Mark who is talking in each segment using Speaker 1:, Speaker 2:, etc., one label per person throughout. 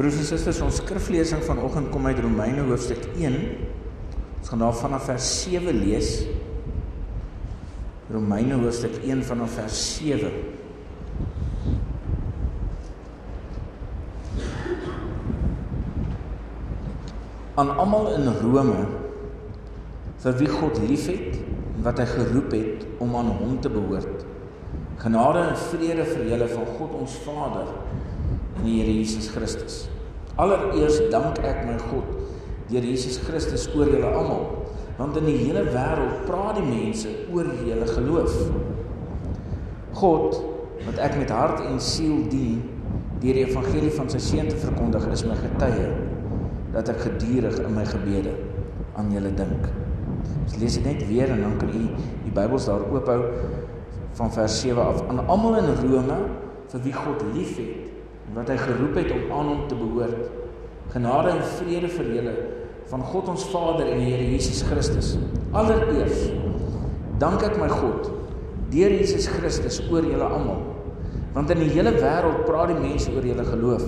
Speaker 1: Broers en susters, ons skriflesing vanoggend kom uit Romeine hoofstuk 1. Ons gaan daar vanaf vers 7 lees. Romeine hoofstuk 1 vanaf vers 7. Aan almal in Rome vir wie God liefhet en wat hy geroep het om aan hom te behoort. Genade en vrede vir julle van God ons Vader in die Here Jesus Christus. Allereers dank ek my God deur Jesus Christus oor julle almal, want in die hele wêreld praat die mense oor julle geloof. God, wat ek met hart en siel dien deur die evangelie van sy seun te verkondig, is my getuie dat ek gedurig in my gebede aan julle dink. Ons lees dit net weer en dan kan u die Bybels daar oophou van vers 7 af. Aan almal in Rome vir wie God liefhet wat hy geroep het om aan hom te behoort. Genade en vrede vir julle van God ons Vader en die Here Jesus Christus. Allereers dank ek my God deur Jesus Christus oor julle almal. Want in die hele wêreld praat die mense oor julle geloof.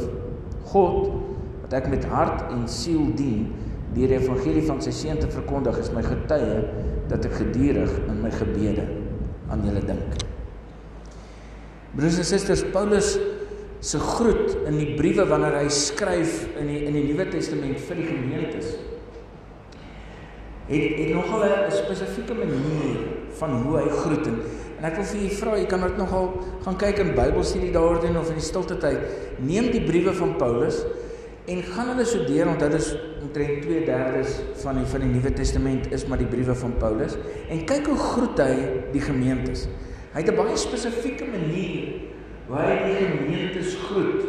Speaker 1: God wat ek met hart en siel dien deur die evangelie van sy seun te verkondig is my getuie dat ek gedurig in my gebede aan julle dink. Broers en susters, Paulus se groet in die briewe wanneer hy skryf in die in die Nuwe Testament vir die gemeentes. Het het nogal 'n spesifieke manier van hoe hy groet en, en ek wil vir julle vra jy kan dit nogal gaan kyk in Bybelstudie daarin of in die stilte tyd. Neem die briewe van Paulus en gaan hulle so deur want dit is omtrent 2/3 van die van die Nuwe Testament is maar die briewe van Paulus. En kyk hoe groet hy die gemeentes. Hy het 'n baie spesifieke manier waar hy die gemeentes groet.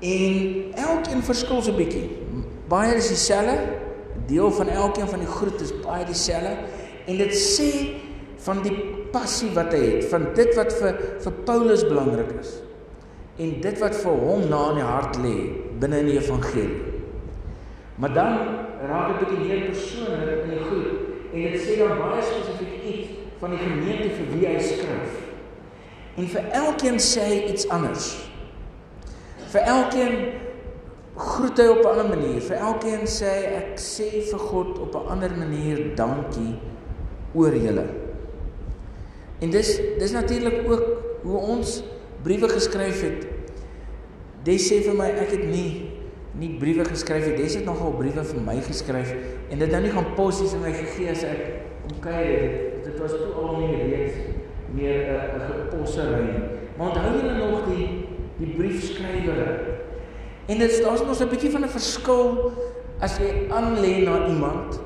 Speaker 1: En elkeen verskil so 'n bietjie. Baie is dieselfde. Deel van elkeen van die groet is baie dieselfde en dit sê van die passie wat hy het, van dit wat vir vir Paulus belangrik is. En dit wat vir hom na in die hart lê binne in die evangelie. Maar dan raak dit 'n bietjie meer persoonlik die groet en dit sê dan baie spesifiek iets van die gemeente vir wie hy skryf. En vir elkeen sê hy iets anders. Vir elkeen groet hy op 'n ander manier. Vir elkeen sê hy ek sê vir God op 'n ander manier dankie oor julle. En dis dis natuurlik ook hoe ons briewe geskryf het. Dis sê vir my ek het nie nie briewe geskryf nie. Dis het nogal briewe vir my geskryf en dit nou nie gaan posies in my gegee as ek kom kuier dit. Dit was toe al nie reeds meer 'n 'n gepossery. Maar onthou julle nog die die briefskrywer? En dit daar's mos 'n bietjie van 'n verskil as jy aanlê na iemand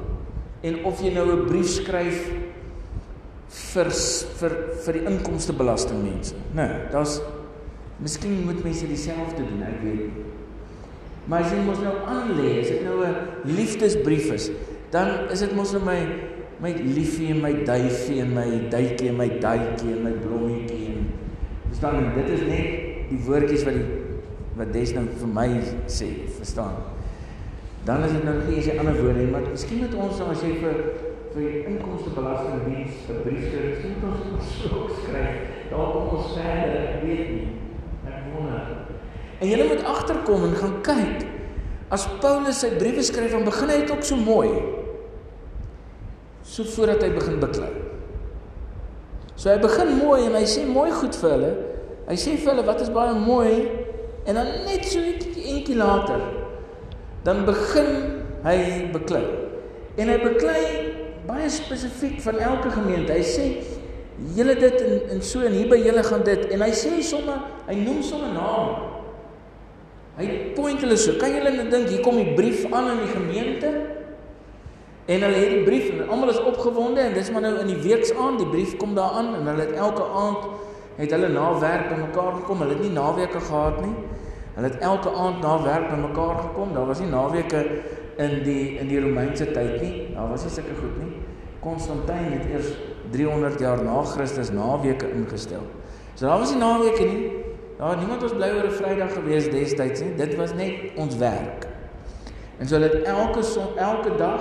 Speaker 1: en of jy nou 'n brief skryf vir vir vir die inkomstebelasting mense. Nee, daar's miskien moet mense dieselfde doen, ek weet nie. Maar as jy mos nou aanlê, as dit nou 'n liefdesbrief is, dan is dit mos nou my my liefie en my duifie en my duitjie en my duitjie en my blommetjie en verstaan dit is net die woordjies wat die wat des nou vir my sê verstaan. Dan is dit nou nie eens 'n ander woorde maar miskien moet ons as jy vir vir inkomstebelastingdiens 'n brief skryf miskien moet ons so skryf. Daar kom ons verder ek weet nie. Ek wonder. En jy moet agterkom en gaan kyk. As Paulus sy briewe skryf dan begin hy dit ook so mooi so voordat hy begin beklei. So hy begin mooi en hy sê mooi goed vir hulle. Hy sê vir hulle wat is baie mooi en dan net so eentjie later dan begin hy beklei. En hy beklei baie spesifiek van elke gemeente. Hy sê julle dit en en so en hier by julle gaan dit en hy sê sommer hy noem sommer name. Hy point hulle so. Kan julle net dink hier kom die brief aan in die gemeente? En hulle het die brief en almal is opgewonde en dis maar nou in die weeksaand, die brief kom daar aan en hulle het elke aand het hulle na werk by mekaar gekom. Hulle het nie naweke gehad nie. Hulle het elke aand na werk by mekaar gekom. Daar was nie naweke in die in die Romeinse tyd nie. Daar was nie sulke goed nie. Konstantin het eers 300 jaar na Christus naweke ingestel. So daar was nie naweke nie. Daar niemand was bly oor 'n Vrydag gewees destyds nie. Dit was net ons werk. En so hulle het elke son, elke dag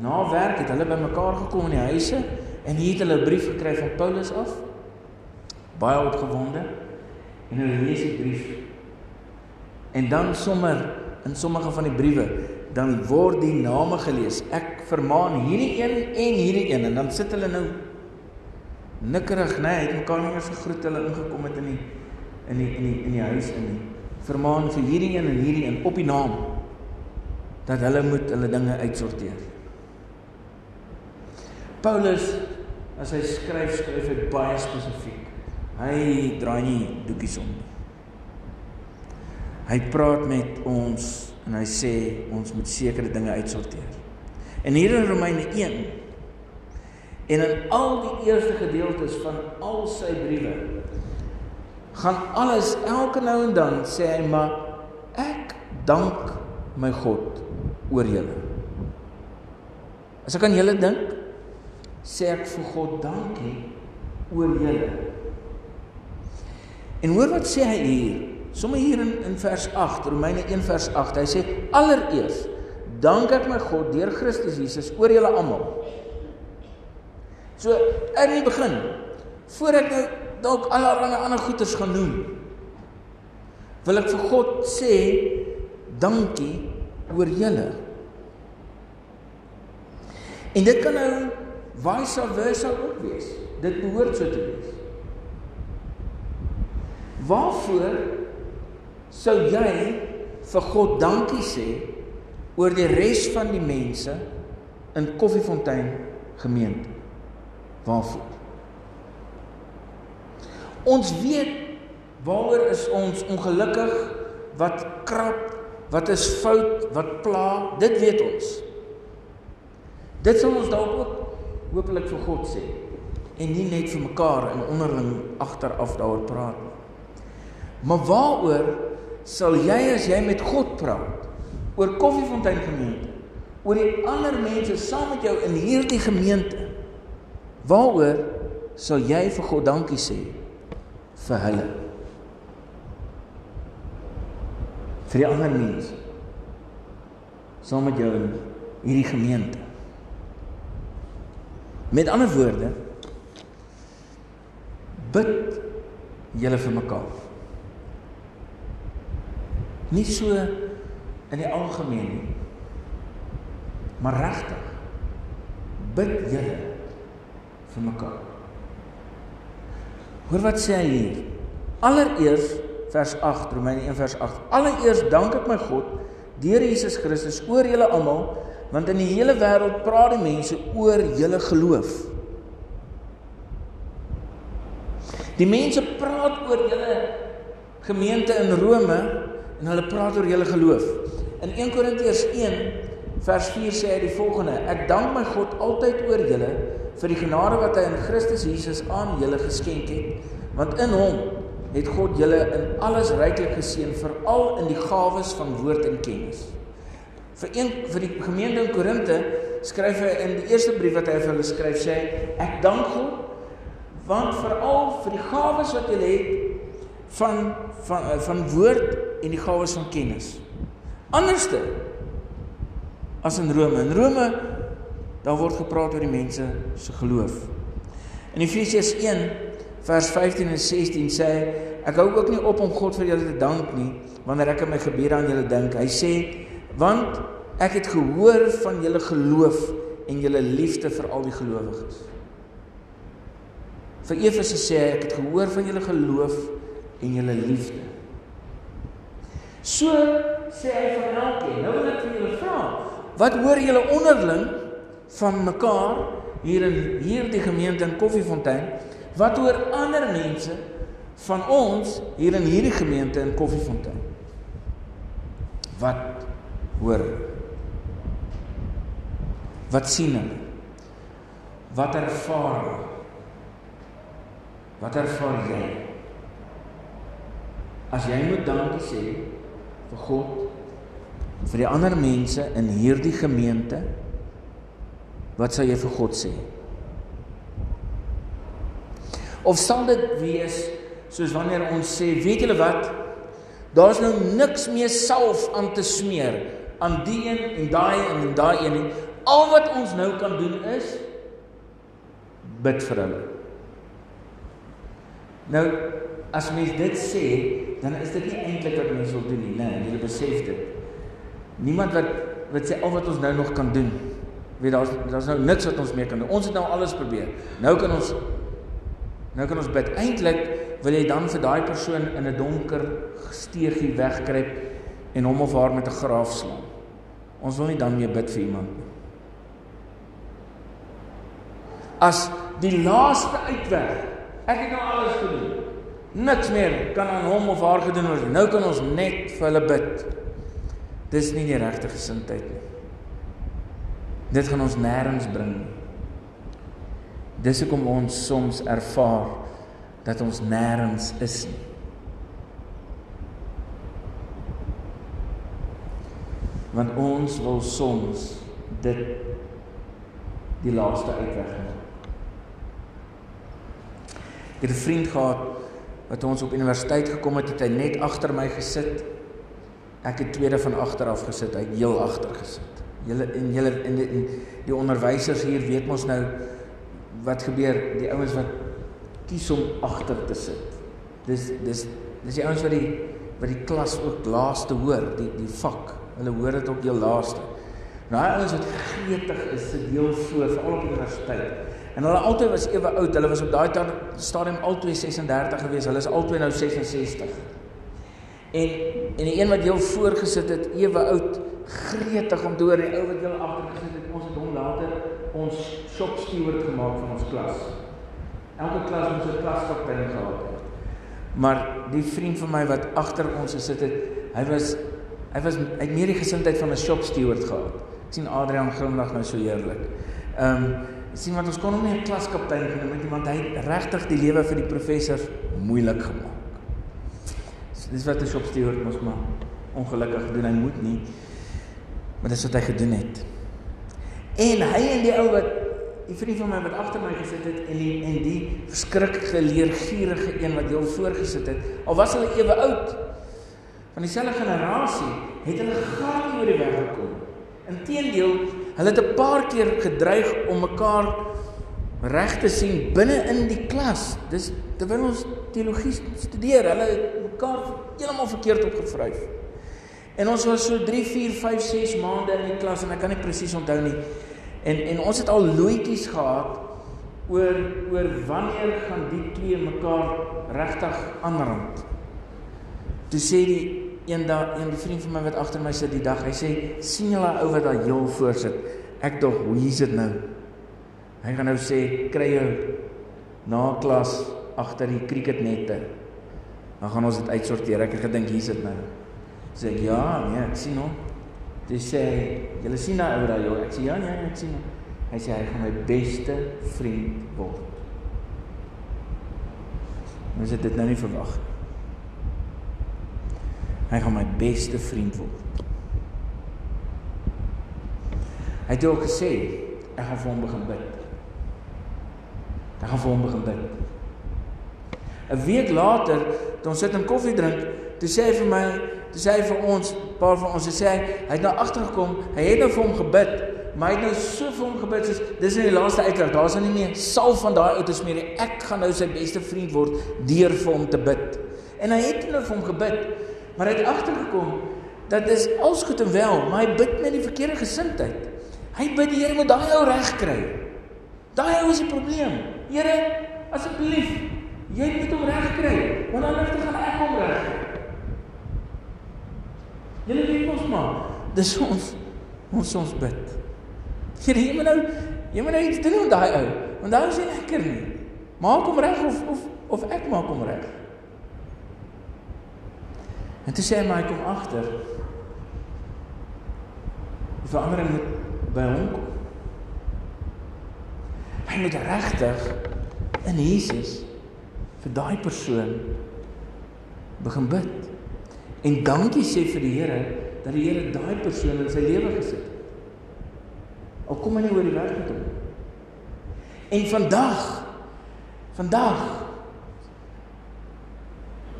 Speaker 1: Na werk het hulle bymekaar gekom in die huise en hier het hulle 'n brief gekry van Paulus af. Baie opgewonde. En hulle lees die brief. En dan sommer in sommige van die briewe dan word die name gelees. Ek vermaan hierdie een en hierdie een en dan sit hulle nou nikkerig, nê, nee, het mekaar nie eens gegroet hulle ingekom het in die in die in die in die huis in die vermaan vir hierdie een en hierdie een op die naam dat hulle moet hulle dinge uitsorteer. Paulus as hy skryf, skryf hy baie spesifiek. Hy draai nie doekies om nie. Hy praat met ons en hy sê ons moet sekere dinge uitsorteer. En hier in Romeine 1 en in al die eerste gedeeltes van al sy briewe gaan alles elke nou en dan sê hy maar ek dank my God oor julle. As ek aan julle dink, sê ek vir God dankie oor julle. En hoor wat sê hy hier? Sommige hier in in vers 8, Romeine 1 vers 8. Hy sê allereers dank ek my God deur Christus Jesus oor julle almal. So in die begin, voor ek nou dalk allerlei ander goeders gaan noem, wil ek vir God sê dankie oor julle. En dit kan nou vice versa ook wees. Dit behoort so te wees. Waarvoor sou jy vir God dankie sê oor die res van die mense in Koffiefontein gemeente? Waarvoor? Ons weet waaroor is ons ongelukkig, wat krap, wat is fout, wat pla, dit weet ons. Dit sal ons dalk ook hopelik vir God sê en nie net vir mekaar en onderling agteraf daaroor praat nie. Maar waaroor sal jy as jy met God praat oor Koffiefontein gemeente, oor die ander mense saam met jou in hierdie gemeente? Waaroor sal jy vir God dankie sê vir hulle? Vir die ander mense saam met jou in hierdie gemeente. Met ander woorde bid julle vir mekaar. Nie so in die algemeen nie. Maar regtig bid julle vir mekaar. Hoor wat sê hy hier? Allereers vers 8 Romeine 1 vers 8. Allereers dank ek my God deur Jesus Christus oor julle almal Want in die hele wêreld praat die mense oor julle geloof. Die mense praat oor julle gemeente in Rome en hulle praat oor julle geloof. In 1 Korintiërs 1 vers 4 sê hy die volgende: Ek dank my God altyd oor julle vir die genade wat hy in Christus Jesus aan julle geskenk het, want in hom het God julle in alles ryklik geseën, veral in die gawes van woord en kennis vir een vir die gemeente in Korinte skryf hy in die eerste brief wat hy vir hulle skryf sê ek dank God want veral vir die gawes wat julle het van van eh, van woord en die gawes van kennis. Anderste as in Rome. In Rome daar word gepraat oor die mense se geloof. In Efesiërs 1 vers 15 en 16 sê ek hou ook nie op om God vir julle te dank nie wanneer ek aan my gebede aan julle dink. Hy sê want ek het gehoor van julle geloof en julle liefde vir al die gelowiges. Vir Efese sê hy ek het gehoor van julle geloof en julle liefde. So sê hy vir elkeen. Nou wil ek vir julle vra, wat hoor julle onderling van mekaar hier in hierdie gemeente in Koffiefontein? Wat hoor ander mense van ons hier in hierdie gemeente in Koffiefontein? Wat hoor. Wat sien hulle? Wat ervaar hulle? Wat ervaar jy? As jy moet dankie sê vir God vir die ander mense in hierdie gemeente, wat sal jy vir God sê? Of sal dit wees soos wanneer ons sê, weet julle wat? Daar's nou niks meer salf aan te smeer aan die een en daai een en daai een nie. Al wat ons nou kan doen is bid vir hulle. Nou as mens dit sê, dan is dit nie eintlik wat mense wil doen nie, né? Nee, jy besef dit. Niemand wat wat sê al wat ons nou nog kan doen. Weet daar's daar's nou niks wat ons meer kan doen. Ons het nou alles probeer. Nou kan ons nou kan ons bid. Eintlik wil jy dan vir daai persoon in 'n donker steegie wegkruip en hom of haar met 'n graaf slaan. Ons wil nie dan meer bid vir iemand nie. As die laaste uitweg. Ek het nou alles gedoen. Niks meer kan aan hom of haar gedoen word. Nou kan ons net vir hulle bid. Dis nie die regte gesindheid nie. Dit gaan ons nêrens bring nie. Dis hoekom ons soms ervaar dat ons nêrens is nie. Want ons wil soms dit die laaste uitweg maak. Ek het 'n vriend gehad wat ons op universiteit gekom het, het hy net agter my gesit. Ek het tweede van agter af gesit, hy heel agter gesit. Julle en julle in die, in die onderwysers hier weet mos nou wat gebeur, die ouens wat kies om agter te sit. Dis dis dis die ouens wat die wat die klas ook laaste hoor, die die vak. Hulle hoor dit op heel laaste. Nou daai ouens wat gretig is, sit heel voor vir al op universiteit. En hulle altyd was ewe oud. Hulle was op daai stadium albei 36 gewees. Hulle is albei nou 66. En en die een wat heel voor gesit het, ewe oud, gretig om deur die ou wat heel agter gesit het, ons het hom later ons shop steward gemaak van ons klas. Elke klas moes 'n klaskaptein gehad het. Maar die vriend van my wat agter ons gesit het, hy was hy was hy het meer die gesindheid van 'n shop steward gehad. Ek sien Adrian glimlag nou so heerlik. Ehm um, sien wat ons kon hom nie 'n klaskaptein genoem het want hy het regtig die lewe vir die professor moeilik gemaak. So, dis wat 'n shop steward mos maar ongelukkig doen hy moet nie. Maar dis wat hy gedoen het. En hy en die ou wat die vriend van my wat agter my gesit het en die en die verskriklike leergierige een wat heel voor gesit het, al was hulle ewe oud van dieselfde generasie, het hulle glad nie oor die weg gekom. Inteendeel, hulle het 'n paar keer gedreig om mekaar reg te sien binne in die klas. Dis terwyl ons teologie studeer, hulle het mekaar heeltemal verkeerd opgevryf. En ons was so 3, 4, 5, 6 maande in die klas en ek kan nie presies onthou nie. En en ons het al loetjies gehad oor oor wanneer gaan die twee mekaar regtig aanrand. Toe sê die eendag een vriend van my wat agter my sit die dag, hy sê sien julle ou wat daar heel voor sit. Ek dog, hoe is dit nou? Hy gaan nou sê kry jou na klas agter die cricketnette. Dan gaan ons dit uitsorteer. Ek het gedink hier's dit nou. Sê ek ja, nee, ek sien hom. Dis sê julle sien daai ou daar, ek sê ja, nee, ek sien hom. Hy sê hy gaan my beste vriend word. Ons het dit nou nie verwag nie. Hy gaan my beste vriend word. Hy het ook gesê ek gaan vir hom begin bid. Ek gaan vir hom begin bid. 'n Week later, toe ons sit en koffie drink, toe sê hy vir my, toe sê hy vir ons, paar van ons, hy sê hy, het nou agtergekom, hy het nou vir hom gebid, maar hy het nou so vir hom gebid soos dis in die laaste uitdrag, daar's nou nie meer sal van daai outos meer nie. Ek gaan nou sy beste vriend word deur vir hom te bid. En hy het nou vir hom gebid, maar hy het agtergekom dat dis als goed en wel, maar hy bid met die verkeerde gesindheid. Hy bid die Here moet daai ou regkry. Daai ou is die probleem. Here, asseblief, jy moet hom regkry, want anders gaan ek hom reg. Julle weet mos maar, dis ons ons ons bid. Here, jy moet nou jy moet nou iets doen met daai ou, want daai is nie lekker nie. Maak hom reg of of of ek maak hom reg. En toe sê hy maar hy kom agter. Die verandering moet by hom kom. Hy moet regtig in Jesus vir daai persoon begin bid. En dankie sê vir die Here dat die Here daai persoon in sy lewe gesit het. Al kom hy nie oor die weg met hom. En vandag vandag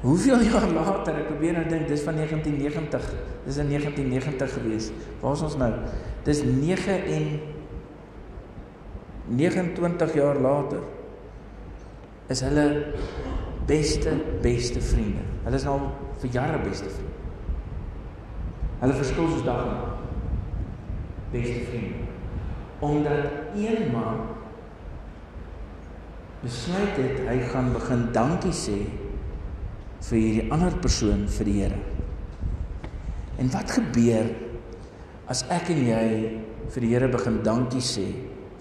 Speaker 1: Hoeveel jaar later, ek probeer nou dink, dis van 1990. Dis in 1990 gewees. Waar is ons nou? Dis 9 en 29 jaar later is hulle beste beste vriende. Hulle is nou vir jare beste vriende. Hulle verskil soos dag en nag. Beste vriende. Omdat een man besluit het hy gaan begin dankie sê vir hierdie ander persoon vir die Here. En wat gebeur as ek en jy vir die Here begin dankie sê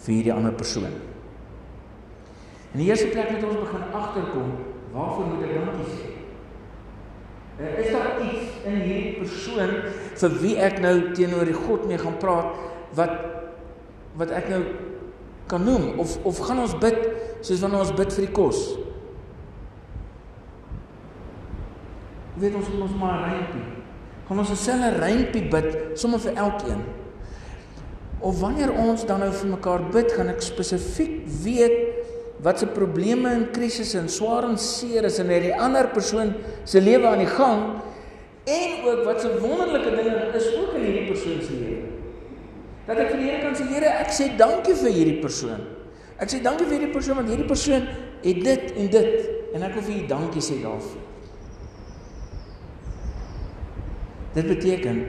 Speaker 1: vir hierdie ander persoon? In die eerste plek moet ons begin agterkom, waarvoor moet ek dankie sê? Eh, is daar iets in hierdie persoon vir wie ek nou teenoor die God mee gaan praat wat wat ek nou kan noem of of gaan ons bid soos wanneer ons bid vir die kos? Weet ons ons maar rympie. Gaan ons 'n selfe rympie bid sommer vir elkeen? Of wanneer ons dan nou vir mekaar bid, gaan ek spesifiek weet wat se probleme en krisisse en swaar en seer is in hierdie ander persoon se lewe aan die gang en ook wat se wonderlike dinge is ook in hierdie persoon se lewe. Dat ek vir die Here kan sê, Here, ek sê dankie vir hierdie persoon. Ek sê dankie vir hierdie persoon want hierdie persoon het dit en dit en ek wil vir U dankie sê daarvoor. Dit beteken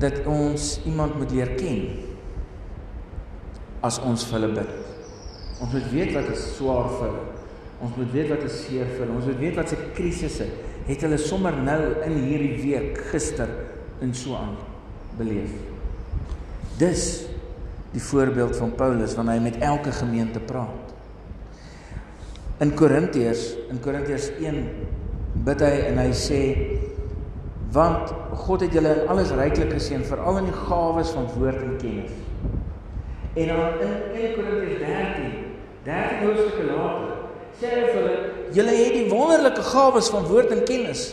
Speaker 1: dat ons iemand moet leer ken as ons vir hulle bid. Ons moet weet wat is swaar vir hulle. Ons moet weet wat is seer vir hulle. Ons moet weet wat se krisisse het hulle sommer nou in hierdie week gister en so aan beleef. Dis die voorbeeld van Paulus wanneer hy met elke gemeente praat. In Korintiërs, in Korintiërs 1 bid hy en hy sê want God het julle in alles ryklik geseën veral in die gawes van woord en kennis. En dan in 1 Korintiërs 13, 13 hoofstukke later, sê hy vir hulle, julle het die wonderlike gawes van woord en kennis.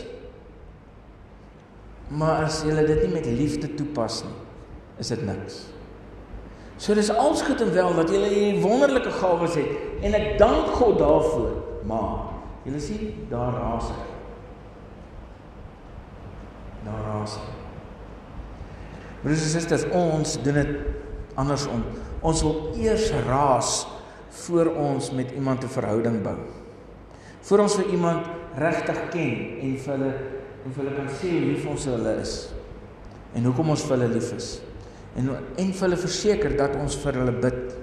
Speaker 1: Maar as julle dit nie met liefde toepas nie, is dit niks. So dis als goed en wel dat julle hierdie wonderlike gawes het en ek dank God daarvoor, maar julle sien daar raas hy. Raas hy. Broers en susters, ons doen dit andersom. Ons wil eers raas voor ons met iemand 'n verhouding bou. Voor ons vir iemand regtig ken en vir hulle en vir hulle kan sê hoe lief ons vir hulle is en hoekom ons vir hulle lief is. En en vir hulle verseker dat ons vir hulle bid.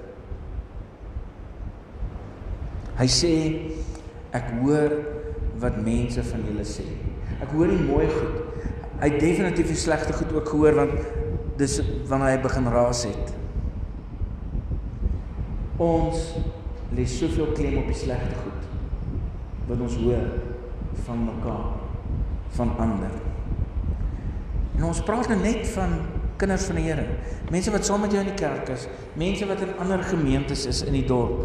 Speaker 1: Hy sê ek hoor wat mense van julle sê. Ek hoor nie mooi goed. Hy het definitief die slegte goed ook gehoor want dis wanneer hy begin raas het. Ons lê soveel klem op die slegte goed wat ons hoor van mekaar, van ander. En ons praat nou net van kinders van die Here, mense wat saam met jou in die kerk is, mense wat in ander gemeentes is in die dorp.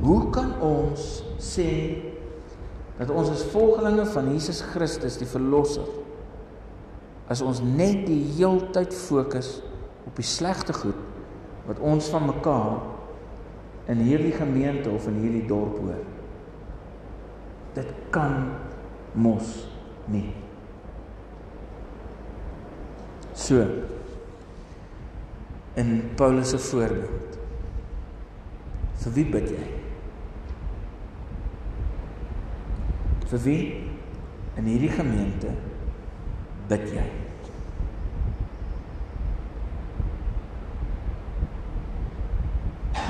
Speaker 1: Hoe kan ons sê dat ons as volgelinge van Jesus Christus die verlosser as ons net die heeltyd fokus op die slegte goed wat ons van mekaar in hierdie gemeente of in hierdie dorp hoor. Dit kan mos nie. So in Paulus se voorbeeld. Vir wie bid jy? Vir wie in hierdie gemeente bid jy?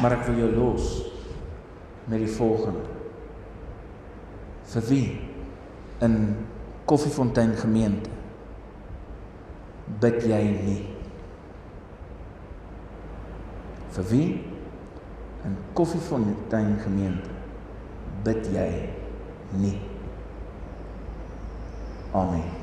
Speaker 1: Maar ek wil jou los met die volgende. Vir wie in Koffiefontein gemeente bid jy nie? Vir wie in Koffiefontein gemeente bid jy nie? Amen.